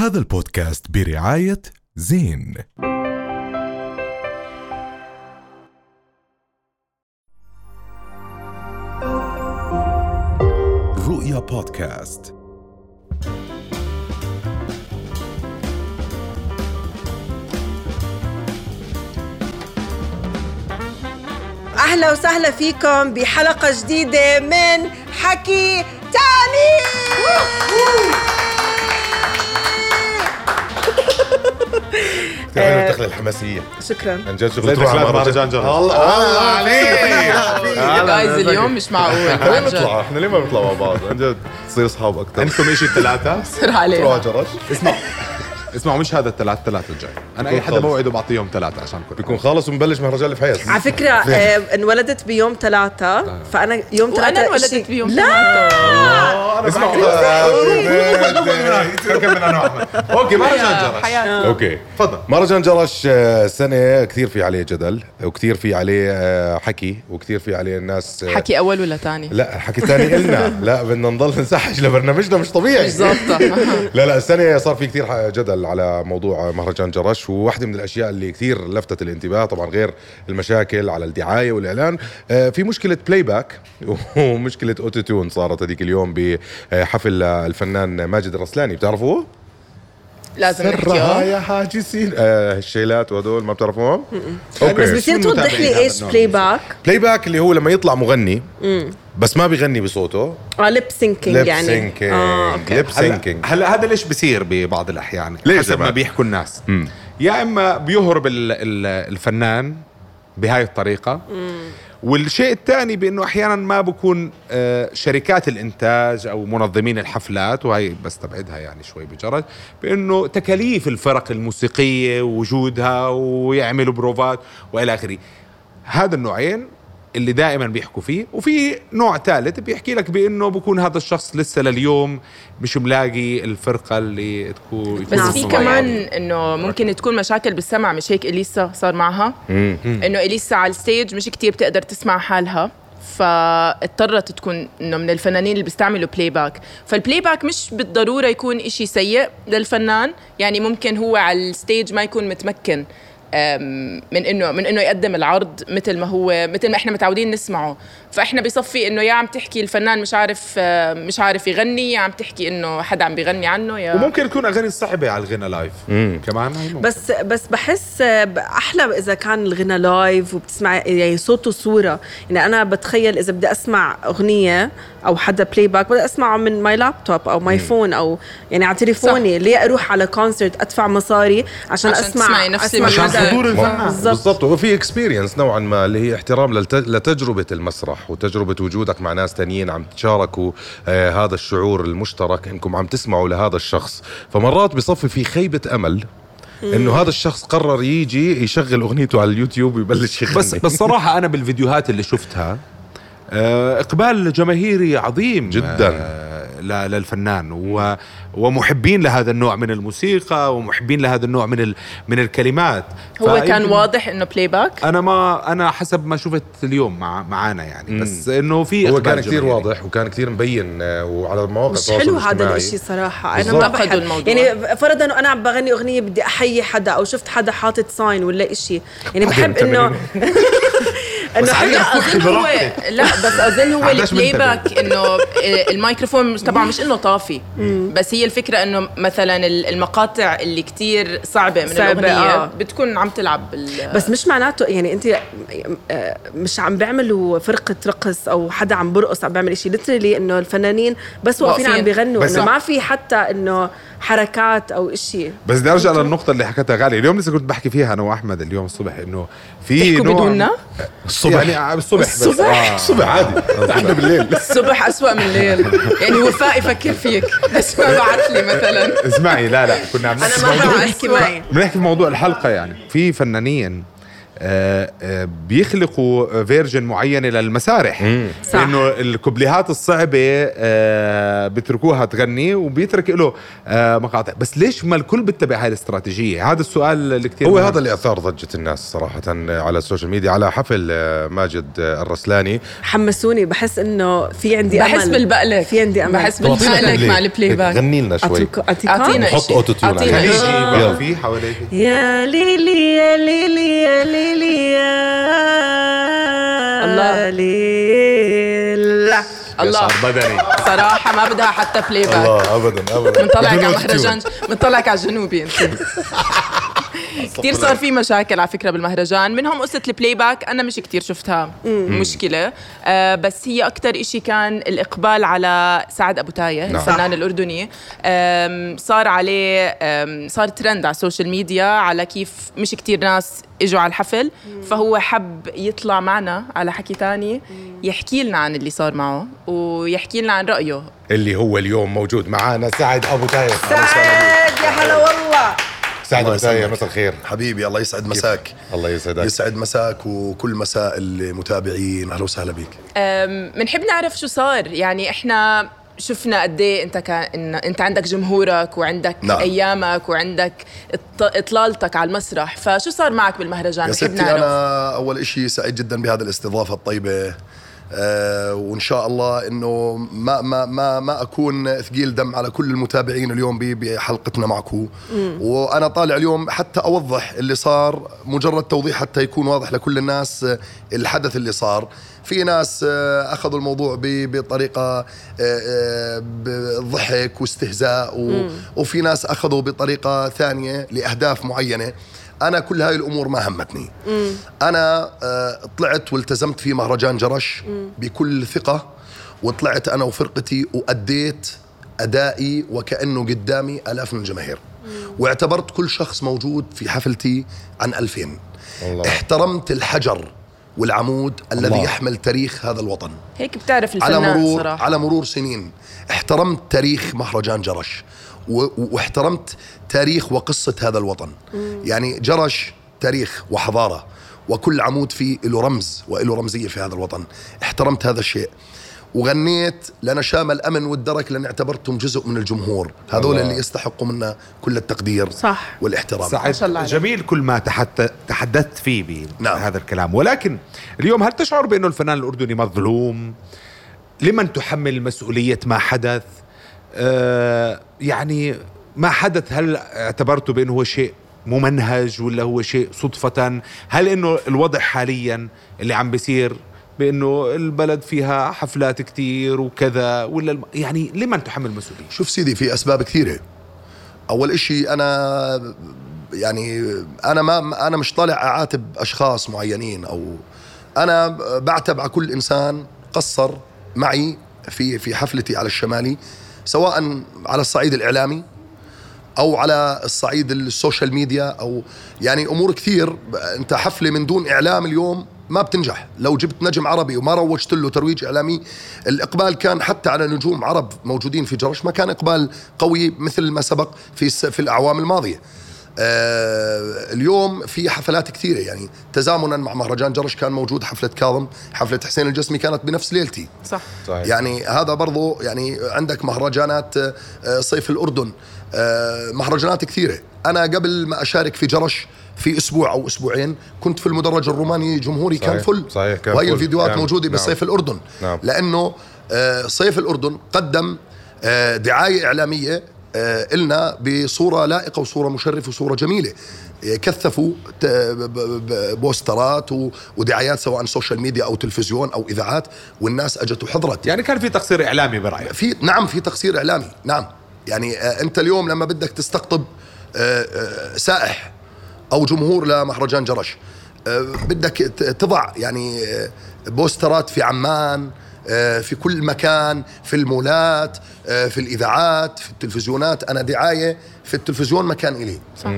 هذا البودكاست برعاية زين. رؤيا بودكاست. أهلا وسهلا فيكم بحلقة جديدة من حكي تاني. حلو الدخلة الحماسية. شكرا. عن جد شغل تروح على مهرجان جرس. الله الله عليك. جايز اليوم مش معقول جد. نطلع إحنا ليه ما بنطلع مع بعض؟ عن جد. تصير اصحاب أكثر عندكم شيء الثلاثة سر تروح عليه على جرش اسمعوا اسمعوا مش هذا الثلاث ثلاثة الجاي أنا اي حدا خلص. موعده بعطيهم ثلاثة عشان كل بيكون خالص ومبلش مهرجان الفحيص على فكرة آه، انولدت بيوم ثلاثة فأنا يوم ثلاثة وأنا انولدت بيوم لا اسمعوا أنا okay مهرجان حياتي okay تفضل مهرجان جرش آه، سنة كثير في عليه جدل وكثير في عليه آه، حكي وكثير في عليه الناس آه، حكي اول ولا ثاني لا حكي ثاني إلنا لا بدنا نضل نسحج لبرنامجنا مش طبيعي ظابطه لا لا السنة صار في كثير جدل على موضوع مهرجان جرش وواحدة من الأشياء اللي كثير لفتت الانتباه طبعا غير المشاكل على الدعاية والإعلان آه، في مشكلة playback ومشكلة auto-tune صارت هذيك اليوم بحفل الفنان ماجد الرسلاني بتعرفوه؟ لازم سرها نحكيه يا حاجسين آه الشيلات وهدول ما بتعرفوهم؟ بس okay بصير شو توضح متابعين لي إيش بلاي باك بلاي باك اللي هو لما يطلع مغني بس ما بيغني بصوته. آه ليب سينكينج ليب يعني. سينكينج آه أوكي. ليب هلا سينكينج هلا هذا ليش بصير ببعض الأحيان؟ ليش حسب؟ ما بيحكوا الناس. يا إما بيهرب ال- ال- الفنان بهاي الطريقة والشيء الثاني بأنه أحيانا ما بكون آه، شركات الإنتاج أو منظمين الحفلات وهي بستبعدها يعني شوي بجرد بأنه تكاليف الفرق الموسيقية ووجودها ويعملوا بروفات وإلى آخره. هذا النوعين اللي دائما بيحكوا فيه وفي نوع ثالث بيحكي لك بأنه بكون هذا الشخص لسه لليوم مش ملاقي الفرقة اللي تكون بس. في كمان. إنه ممكن تكون مشاكل بالسمع مش هيك إليسا صار معها إنه إليسا على ال stage مش كتير بتقدر تسمع حالها فاضطرت تكون إنه من الفنانين اللي بيستعملوا playback فال playback مش بالضرورة يكون إشي سيء للفنان يعني ممكن هو على ال stage ما يكون متمكن من انه من إنه يقدم العرض مثل ما هو مثل ما إحنا متعودين نسمعه. فإحنا بصفي إنه يا عم تحكي الفنان مش عارف مش عارف يغني يا عم تحكي إنه حدا عم بيغني عنه يا وممكن تكون أغاني صعبة على الغنى live كمان ممكن. بس بس بحس أحلى إذا كان الغنى live وبتسمع يعني صوت وصورة. يعني أنا بتخيل إذا بدي أسمع أغنية أو حدا playback بدي أسمعه من my laptop أو my phone أو يعني على تليفوني ليه أروح على concert أدفع مصاري عشان, عشان اسمع تسمعي نفس أسمع المزاج. حدا- حضور الفنان. بالضبط وفي experience نوعا ما اللي هي احترام. لتجربة المسرح وتجربة وجودك مع ناس تانيين عم تشاركوا آه هذا الشعور المشترك إنكم عم تسمعوا لهذا الشخص فمرات بصفي في خيبة أمل إنه هذا الشخص قرر يجي يشغل أغنيته على اليوتيوب ويبلش يغني بس بس صراحة أنا بالفيديوهات اللي شفتها آه، إقبال جماهيري عظيم جداً. ل- للفنان و ومحبين لهذا النوع من الموسيقى ومحبين لهذا النوع من ال من الكلمات. هو كان واضح إنه playback أنا ما أنا حسب ما شفت اليوم مع معانا يعني. بس إنه في هو كان كثير. واضح وكان كثير مبين آه، وعلى مواقع مش التواصل حلو هذا صراحة. أنا بالضبط. ما بحب الموضوع. يعني فرضا إنه أنا عم بغني أغنية بدي أحيي حدا أو شفت حدا حاطط sign ولا إشي. يعني بحب انت حلو لا أظن هو لا بس أظن هو ال play. back إنه آه، الميكروفون تبعه مش إنه طافي بس هي الفكرة إنه مثلا ال- المقاطع اللي كتير صعبة من صعبة، الأغنية آه. بتكون عم تلعب بال بس مش معناته يعني أنت آه، مش عم بيعملوا فرقة رقص أو حدا عم برقص عم بيعمل شيء ليترلي إنه الفنانين بس واقفين. عم بيغنوا إنه. ما في حتى إنه حركات أو إشي. بس بدي أرجع للنقطة اللي حكتها غالي، اليوم لسه كنت بحكي فيها أنا وأحمد اليوم الصبح إنه في نوع بدوننا؟ الصبح. يعني الصبح بس. الصبح؟ آه. الصبح عادي. إحنا بالليل. الصبح أسوأ من الليل. يعني وفاء يفكر فيك. بس ما بعت لي مثلا. اسمعي لا لا كنا عم أنا نحكي ما أحكي معي. بنحكي في موضوع الحلقة يعني. في فنانين آه، آه، بيخلقوا فيرجن معينة للمسارح. صح. إنه الكوبليهات الصعبة آه، بيتركوها تغني وبيترك له آه، مقاطع. بس ليش ما الكل بيتبع هاي الاستراتيجية؟ هذا السؤال اللي كثير هو مهم. هذا اللي اثار ضجه الناس صراحة على السوشيال ميديا على حفل آه، ماجد آه، الرسلاني. حمسوني بحس إنه في عندي بحس أمل. بالبقلك في عندي أمل. بحس بالبقلك مع البلاي باك. غني لنا شوي؟ أعطينا. خليجي يلا. بقى في حواليك. يا ليلي يا ليلي يا ليلي. يا الله. بدني. صراحة ما بدها حتى بلاي باك الله ابدا ابدا. بنطلعك بدون على. مهرجان بنطلعك على الجنوبي انت كثير صار في مشاكل على فكرة بالمهرجان. منهم قصة ال playback أنا مش كثير شفتها. مشكلة. آه بس هي أكثر إشي كان الإقبال على سعد أبو تاية نعم. الفنان الأردني. صار عليه صار ترند على ال social media على كيف مش كثير ناس إجوا على الحفل. فهو حب يطلع معنا على حكي تاني يحكي لنا عن اللي صار معه ويحكي لنا عن رأيه. اللي هو اليوم موجود معانا سعد أبو تاير سعد يا هلا والله. سعد يسلمك. مساء الخير. حبيبي الله يسعد مساك. الله يسعدك. يسعد مساك وكل مساء المتابعين أهلا وسهلا بك بنحب نعرف شو صار. يعني إحنا شفنا قد إيه أنت كان إن أنت عندك جمهورك وعندك نعم. أيامك وعندك إطلالتك على المسرح. فشو صار معك بالمهرجان؟ يا بنحب ستي أنا أول إشي سعيد جدا بهذه الاستضافة الطيبة. وإن شاء الله إنه ما ما ما ما أكون ثقيل دم على كل المتابعين اليوم بحلقتنا معكم وأنا طالع اليوم حتى أوضح اللي صار مجرد توضيح حتى يكون واضح لكل الناس آه، الحدث اللي صار. في ناس آه، أخذوا الموضوع بطريقة آه، آه، بضحك واستهزاء وفي ناس أخذوا بطريقة ثانية لأهداف معينة. أنا كل هاي الأمور ما همتني. أنا آه، طلعت والتزمت في مهرجان جرش بكل ثقة وطلعت أنا وفرقتي وأديت أدائي وكأنه قدامي آلاف من الجماهير. واعتبرت كل شخص موجود في حفلتي عن ألفين. الله. احترمت الحجر والعمود الذي الله. يحمل تاريخ هذا الوطن. هيك بتعرف على الفنان مرور صراحة. على مرور سنين احترمت تاريخ مهرجان جرش. واحترمت تاريخ وقصة هذا الوطن. يعني جرش تاريخ وحضارة وكل عمود فيه له رمز وله رمزية في هذا الوطن. احترمت هذا الشيء. وغنيت لنشام الأمن والدرك لأن اعتبرتهم جزء من الجمهور. هذول الله. اللي يستحقوا منا كل التقدير صح. والاحترام. سعد عليك. جميل كل ما تحت... تحدثت فيه بهذا نعم. هذا الكلام. ولكن اليوم هل تشعر بأنه الفنان الأردني مظلوم؟ لمن تحمل مسؤولية ما حدث؟ يعني ما حدث هل اعتبرته بأنه هو شيء ممنهج ولا هو شيء صدفة؟ هل إنه الوضع حاليا اللي عم بيصير بأنه البلد فيها حفلات كتير وكذا ولا الم... يعني لمن تحمل مسؤولية شوف سيدي في أسباب كثيرة. أول إشي أنا يعني أنا ما أنا مش طالع أعاتب أشخاص معينين أو أنا بعتب على كل إنسان قصر معي في في حفلتي على الشمالي. سواء على الصعيد الإعلامي أو على الصعيد ال social media أو يعني أمور كثير. أنت حفلة من دون إعلام اليوم ما بتنجح. لو جبت نجم عربي وما روجت له ترويج إعلامي الإقبال كان حتى على نجوم عرب موجودين في جرش ما كان إقبال قوي مثل ما سبق في في الأعوام الماضية. اليوم في حفلات كثيرة يعني تزامنا مع مهرجان جرش كان موجود حفلة كاظم حفلة حسين الجسمي كانت بنفس ليلتي صح صحيح. يعني هذا برضو يعني عندك مهرجانات آه، صيف الأردن آه، مهرجانات كثيرة أنا قبل ما أشارك في جرش في أسبوع أو أسبوعين كنت في المدرج الروماني جمهوري كان صحيح، فل صحيح، كان وهي فل. الفيديوهات نعم، موجودة نعم. بصيف الأردن نعم. لأنه آه، صيف الأردن قدم آه، دعاية إعلامية آه، إلنا بصورة لائقة وصورة مشرفة وصورة جميلة. آه، كثفوا بوسترات ودعايات سواء social media أو تلفزيون أو إذاعات والناس أجت وحضرت. يعني كان في تقصير إعلامي برأيك؟ في نعم في تقصير إعلامي نعم. يعني آه أنت اليوم لما بدك تستقطب آه آه سائح أو جمهور لمهرجان جرش آه بدك تضع يعني آه بوسترات في عمان آه في كل مكان في المولات آه في الإذاعات في التلفزيونات. أنا دعاية في التلفزيون مكان إلي. صح.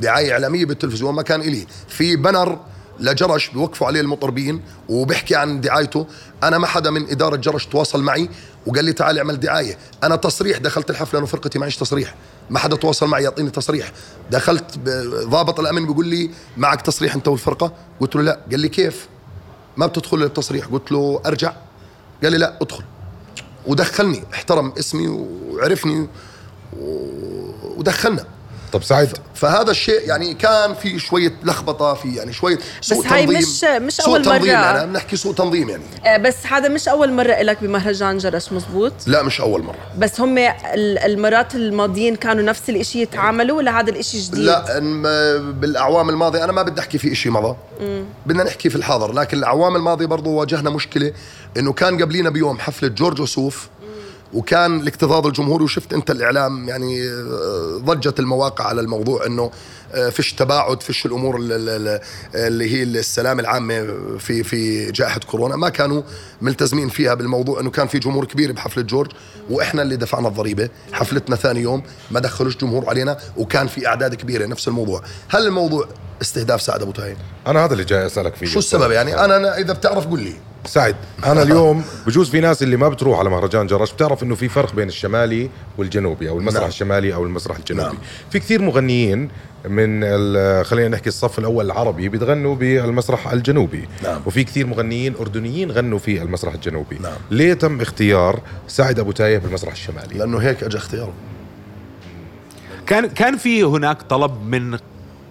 دعاية إعلامية بالتلفزيون مكان إلي. في بنر لجرش بيوقفوا عليه المطربين وبيحكي عن دعايته. أنا ما حدا من إدارة جرش تواصل معي وقال لي تعال اعمل دعاية. أنا تصريح دخلت الحفلة انه فرقتي معيش تصريح. ما حدا تواصل معي يعطيني تصريح. دخلت ضابط الامن بيقول لي معك تصريح أنت والفرقة؟ قلت له لا. قال لي كيف؟ ما بتدخل التصريح قلت له أرجع. قال لي لا ادخل. ودخلني احترم اسمي وعرفني ودخلنا. طب سعد فهذا الشيء يعني كان في شوية لخبطة في يعني شوية سوء بس هاي تنظيم. مش- مش سوء أول تنظيم مرة. يعني بنحكي سوء تنظيم يعني. آه، بس هذا مش أول مرة لك بمهرجان جرش مزبوط؟ لا مش أول مرة. بس هم ال- المرات الماضيين كانوا نفس الإشي يتعاملوا ولا هذا الإشي جديد؟ لا بالأعوام الماضية أنا ما بدي أحكي في شيء مضى. بدنا نحكي في الحاضر لكن الأعوام الماضية برضو واجهنا مشكلة إنه كان قبلينا بيوم حفلة جورج وسوف وكان الاكتظاظ الجمهوري وشفت انت الاعلام يعني آه، ضجت المواقع على الموضوع انه آه، فيش تباعد فيش الأمور ال- ال- ال- اللي هي السلام العامة في في جائحة كورونا. ما كانوا ملتزمين فيها بالموضوع انه كان في جمهور كبير بحفلة جورج وإحنا اللي دفعنا الضريبة. حفلتنا ثاني يوم ما دخلوش جمهور علينا وكان في أعداد كبيرة نفس الموضوع. هل الموضوع استهداف سعد أبو تايم أنا هذا اللي جاي أسألك فيه. شو السبب يعني؟ أنا أنا إذا بتعرف قول لي. سعد أنا اليوم بجوز في ناس اللي ما بتروح على مهرجان جرش بتعرف إنه في فرق بين الشمالي والجنوبي أو المسرح نعم. الشمالي أو المسرح الجنوبي. نعم. في كثير مغنيين من ال- خلينا نحكي الصف الأول العربي بتغنوا بالمسرح الجنوبي. نعم. وفي كثير مغنيين أردنيين غنوا في المسرح الجنوبي. نعم. ليه تم اختيار سعد أبو تايه بالمسرح الشمالي؟ لأنه هيك اجى اختياره. كان كان في هناك طلب من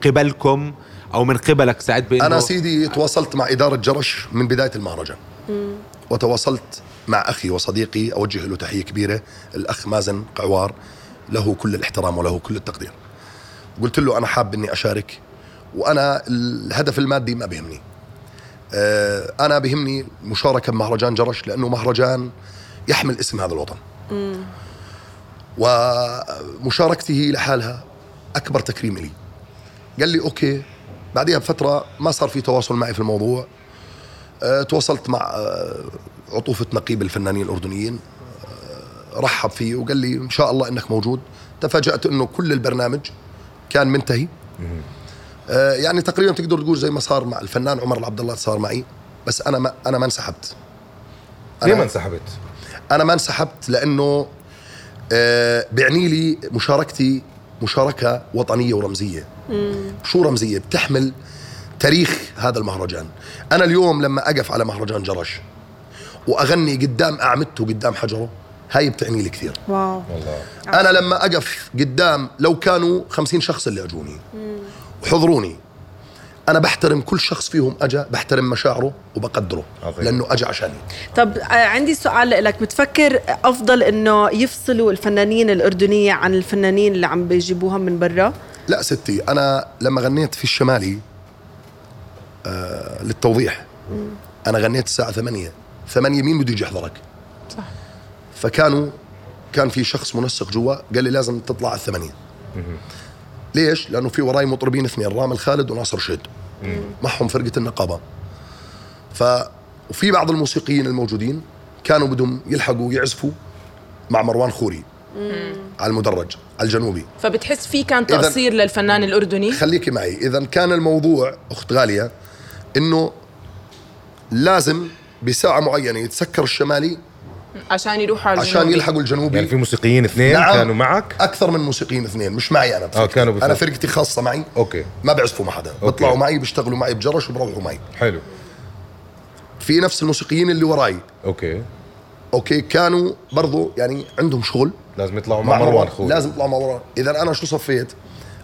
قبلكم أو من قبلك سعد بإنه أنا سيدي تواصلت مع إدارة جرش من بداية المهرجان وتواصلت مع أخي وصديقي أوجه له تحية كبيرة الأخ مازن قعوار. له كل الاحترام وله كل التقدير. قلت له أنا حاب إني أشارك وأنا الهدف المادي ما بيهمني. آه، أنا بيهمني مشاركة بمهرجان جرش لأنه مهرجان يحمل اسم هذا الوطن. ومشاركته لحالها أكبر تكريم لي قال لي أوكي. بعدها بفترة ما صار في تواصل معي في الموضوع. أه تواصلت مع أه عطوفة نقيب الفنانين الأردنيين. أه رحب فيه وقال لي إن شاء الله إنك موجود. تفاجأت إنه كل البرنامج كان منتهي. أه يعني تقريبا تقدر تقول زي ما صار مع الفنان عمر العبد الله صار معي. بس أنا ما أنا ما انسحبت. ليه ما انسحبت؟ أنا ما انسحبت لأنه آه بيعني لي مشاركتي مشاركة وطنية ورمزية. شو رمزية؟ بتحمل تاريخ هذا المهرجان. أنا اليوم لما أقف على مهرجان جرش وأغني قدام أعمدته قدام حجره هاي بتعني لي كثير. واو. أنا لما أقف قدام لو كانوا خمسين شخص اللي أجوني وحضروني أنا بحترم كل شخص فيهم أجا بحترم مشاعره وبقدره عظيم. لأنه أجا عشاني. طب آه، عندي سؤال لك. بتفكر أفضل إنه يفصلوا الفنانين الأردنية عن الفنانين اللي عم بيجيبوهم من برا؟ لا ستي أنا لما غنيت في الشمالي آه للتوضيح أنا غنيت الساعة 8 8 مين بده يجي يحضرك؟ صح. فكانوا كان في شخص منسق جوا قال لي لازم تطلع على الثمانية. ليش؟ لأنه في وراي مطربين اثنين رام الخالد وناصر شيد. معهم فرقة النقابة. ف وفي بعض الموسيقيين الموجودين كانوا بدهم يلحقوا يعزفوا مع مروان خوري. على المدرج على الجنوبي. فبتحس في كان تقصير للفنان الأردني؟ خليكي معي. إذا كان الموضوع أخت غالية إنه لازم بساعة معينة يتسكر الشمالي عشان يروحوا على عشان الجنوبي. يلحقوا الجنوبي. يعني في موسيقيين اثنين نعم. كانوا معك؟ أكثر من موسيقيين اثنين مش معي أنا بفرقتي. كانوا بفرق. أنا فرقتي خاصة معي. okay. ما بيعزفوا مع حدا. بيطلعوا معي بيشتغلوا معي بجرش وبروحوا معي. حلو. في نفس الموسيقيين اللي وراي. okay. okay كانوا برضو يعني عندهم شغل. لازم يطلعوا مع مروان خوي لازم يطلعوا مع مروان. إذا أنا شو صفيت؟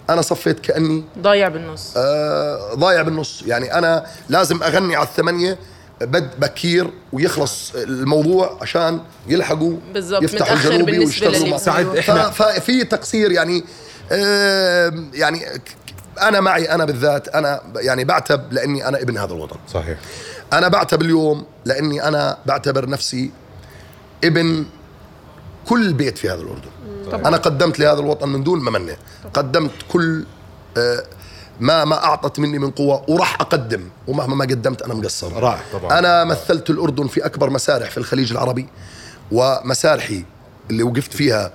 أنا صفيت كأني ضايع بالنص. آه ضايع بالنص. يعني أنا لازم أغني على الثمانية بد بكير ويخلص الموضوع عشان يلحقوا بالضبط، يفتحوا الجنوبي ويشتغلوا مع سعد، ف- ففي تقصير يعني آه يعني أنا معي أنا بالذات أنا يعني بعتب لأني أنا ابن هذا الوطن. صحيح. أنا بعتب اليوم لأني أنا بعتبر نفسي ابن كل بيت في هذا الأردن. أنا قدمت لهذا الوطن من دون ممنه قدمت كل آه، ما ما أعطت مني من قوة وراح أقدم. ومهما ما قدمت أنا مقصر. رائع طبعا. أنا مثلت الأردن في أكبر مسارح في الخليج العربي ومسارحي اللي وقفت فيها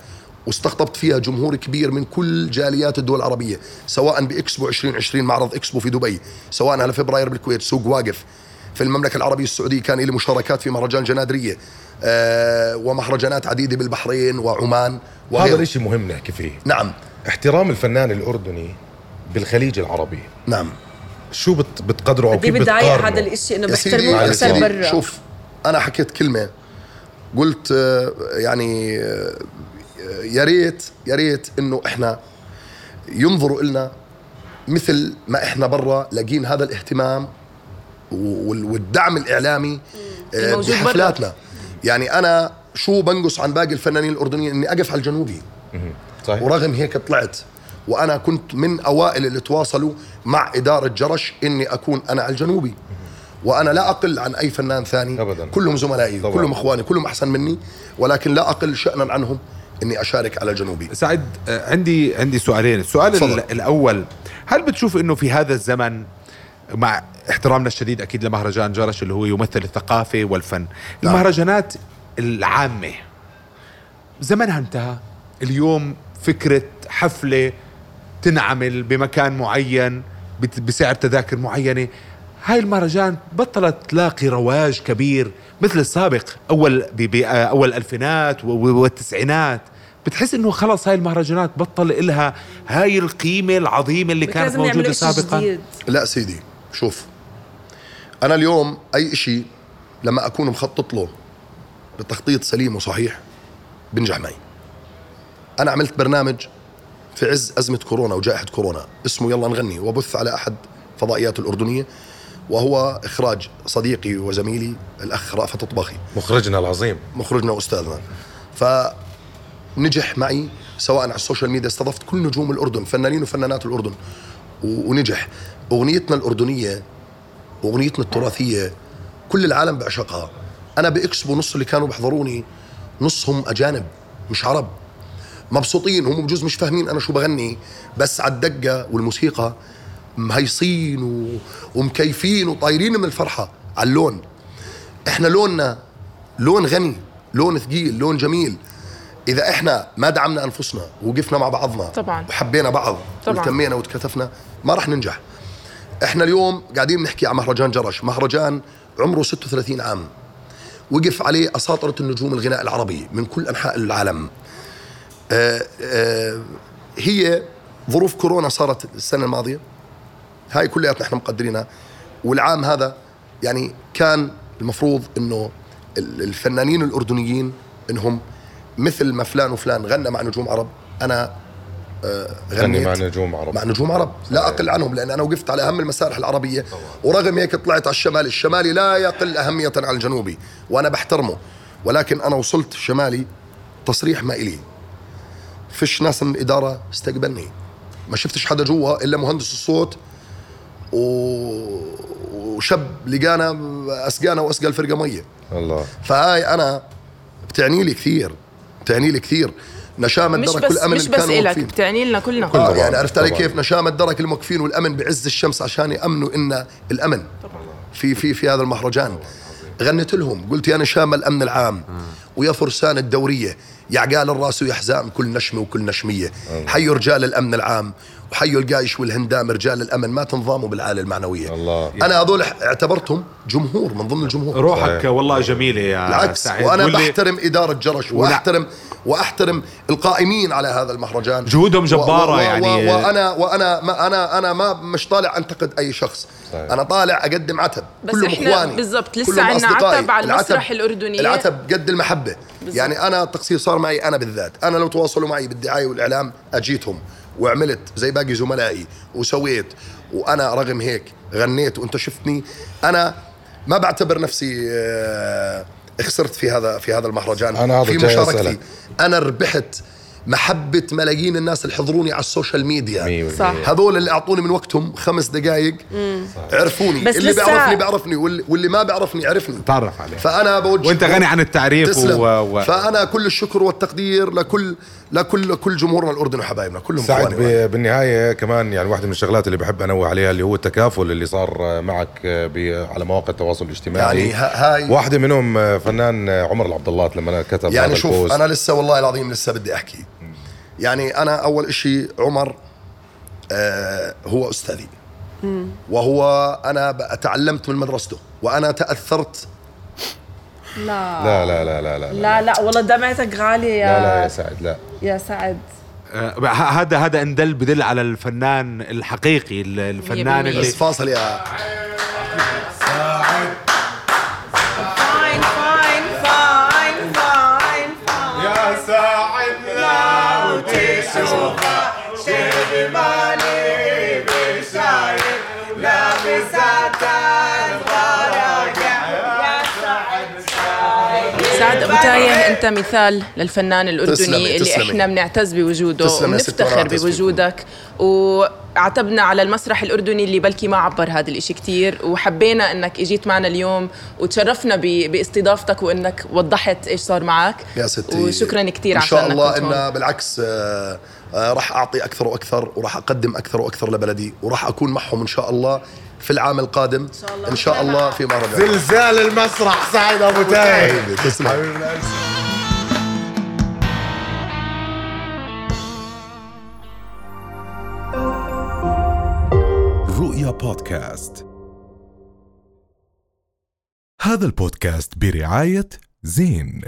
واستقطبت فيها جمهور كبير من كل جاليات الدول العربية سواء بإكسبو 2020 معرض إكسبو في دبي سواء على فبراير بالكويت سوق واقف. في المملكة العربية السعودية كان لي مشاركات في مهرجان جنادرية آه ومهرجانات عديدة بالبحرين وعمان هذا وغيره الإشي مهم نحكي فيه. نعم. احترام الفنان الأردني بالخليج العربي. نعم. شو بت بتقدروا أو بدي كيف بتقارنوا؟ هذا الإشي إنه بيحترموه يا أكثر برا. شوف أنا حكيت كلمة قلت آه، يعني آه، يا ريت يا ريت إنه إحنا ينظروا لنا مثل ما إحنا برا لاقين هذا الاهتمام وال- والدعم الإعلامي آه، الموجود برا. بحفلاتنا. يعني أنا شو بنقص عن باقي الفنانين الأردنيين؟ إني أقف على الجنوبي. صحيح. ورغم هيك طلعت وأنا كنت من أوائل اللي تواصلوا مع إدارة جرش إني أكون أنا على الجنوبي وأنا لا أقل عن أي فنان ثاني أبداً. كلهم زملائي طبعاً. كلهم إخواني كلهم أحسن مني ولكن لا أقل شانا عنهم إني أشارك على الجنوبي سعد آه، عندي عندي سؤالين السؤال. ال- الأول هل بتشوف إنه في هذا الزمن مع احترامنا الشديد أكيد لمهرجان جرش اللي هو يمثل الثقافة والفن نعم. المهرجانات العامة زمنها انتهى اليوم فكرة حفلة تنعمل بمكان معين بسعر تذاكر معينة. هاي المهرجان بطلت تلاقي رواج كبير مثل السابق أول ب- ب- أول الالفينات والتسعينات. بتحس إنه خلص هاي المهرجانات بطل إلها هاي القيمة العظيمة اللي كانت موجودة سابقا. جديد. لا سيدي شوف. أنا اليوم أي إشي لما أكون مخطط له بتخطيط سليم وصحيح بنجح معي. أنا عملت برنامج في عز أزمة كورونا وجائحة كورونا. اسمه يلا نغني. وبث على أحد فضائيات الأردنية وهو إخراج صديقي وزميلي الأخ رأفت طباخي مخرجنا العظيم. مخرجنا وأستاذنا. فنجح معي سواء على ال social media استضفت كل نجوم الأردن فنانين وفنانات الأردن و- ونجح. أغنيتنا الأردنية أغنيتنا التراثية كل العالم بيعشقها أنا بإكسبو نص اللي كانوا بيحضروني نصهم أجانب مش عرب. مبسوطين هم بجوز مش فاهمين أنا شو بغني بس على الدقة والموسيقى مهيصين و... ومكيفين وطايرين من الفرحة على اللون. إحنا لوننا لون غني لون ثقيل لون جميل. إذا إحنا ما دعمنا أنفسنا ووقفنا مع بعضنا طبعاً. وحبينا بعض طبعاً. والتمينا وتكاتفنا ما راح ننجح. إحنا اليوم قاعدين نحكي عن مهرجان جرش. مهرجان عمره 36 عام. وقف عليه أساطرة النجوم الغناء العربي من كل أنحاء العالم. هي ظروف كورونا صارت السنة الماضية. هاي كلياتنا إحنا مقدرينها. والعام هذا يعني كان المفروض إنه ال- الفنانين الأردنيين إنهم مثل ما فلان وفلان غنى مع نجوم عرب أنا آه غني غنيت مع نجوم عرب. مع نجوم عرب. لا أقل عنهم لأن أنا وقفت على أهم المسارح العربية. ورغم هيك طلعت على الشمالي الشمالي لا يقل أهمية عن الجنوبي وأنا بحترمه. ولكن أنا وصلت الشمالي تصريح ما إلي. فيش ناس من الإدارة استقبلني. ما شفتش حدا جوا إلا مهندس الصوت و... وشاب لقانا أسقانا وأسقى الفرقة مية. الله. فهاي أنا بتعني لي كثير بتعني لي كثير. نشامة مش درك بس والأمن مش بس واقفين. بتعني لنا كلنا. آه طبعاً، يعني عرفت علي طبعاً. كيف؟ نشامة درك الموقفين والأمن بعز الشمس عشان يأمنوا إن الأمن. في في في هذا المهرجان. غنيت لهم. قلت يا نشامة الأمن العام ويا فرسان الدورية يا عقال الرأس ويا حزام كل نشمة وكل نشمية. حيوا رجال الأمن العام وحيوا القايش والهندام رجال الأمن. ما تنظاموا بالعالة المعنوية. الله. أنا هذول اعتبرتهم جمهور من ضمن الجمهور. روحك صحيح. والله جميلة يا بالعكس سعيد. وأنا واللي- بحترم إدارة جرش واحترم وأحترم القائمين على هذا المهرجان. جهودهم جبارة و- و- و- يعني. وأنا وأنا ما أنا أنا ما مش طالع أنتقد أي شخص. صحيح. أنا طالع أقدم عتب. بس كلهم إخواني. بالضبط، لسه أصدقائي. عتب على العتب- المسرح الأردني. العتب قد المحبة. يعني أنا التقصير صار معي أنا بالذات. أنا لو تواصلوا معي بالدعاية والإعلام أجيتهم وعملت زي باقي زملائي وسويت وأنا رغم هيك غنيت وأنت شفتني أنا ما بعتبر نفسي آه، خسرت في هذا في هذا المهرجان. أنا هذا في مشاركتي. أنا ربحت محبة ملايين الناس اللي حضروني على ال social media. صح. هذول اللي أعطوني من وقتهم خمس دقائق عرفوني. بس اللي لسه- بيعرفني بيعرفني واللي, واللي ما بيعرفني عرفني. تعرف عليه. فأنا بوجه وأنت غني عن التعريف تسلم. و... و... فأنا كل الشكر والتقدير لكل لكل كل جمهورنا الأردني وحبايبنا كلهم سعد بالنهاية كمان يعني واحدة من الشغلات اللي بحب أنوه عليها اللي هو التكافل اللي صار معك ب- على مواقع التواصل الاجتماعي. يعني ها- هاي واحدة منهم فنان عمر العبد الله لما كتب يعني هذا شوف البوست. أنا لسه والله العظيم لسه بدي أحكي. يعني أنا أول إشي عمر آه هو أستاذي. وهو أنا تعلمت من مدرسته وأنا تأثرت لا. لا لا لا لا لا لا, لا والله دمعتك غالية يا لا لا يا سعد لا. يا سعد. آه، هذا هذا اندل بدل على الفنان الحقيقي الفنان اللي بس فاصل يا Bye. فاين فاين فاين فاين يا شيء ما أبو تايه أنت مثال للفنان الأردني تسلمي، اللي تسلمي. إحنا بنعتز بوجوده فيكم. بوجودك وعتبنا على المسرح الأردني اللي بلكي ما عبر هذا الإشي كتير وحبينا إنك إجيت معنا اليوم وتشرفنا باستضافتك وإنك وضحت إيش صار معك يا ستي وشكرا كتير إن شاء الله. ان بالعكس آه، آه، راح أعطي أكثر وأكثر وراح أقدم أكثر وأكثر لبلدي وراح أكون معهم إن شاء الله في العام القادم إن شاء الله. في مهرجان زلزال المسرح سعد أبو تايه حبيبي، تسلم رؤيا بودكاست. هذا البودكاست برعاية زين.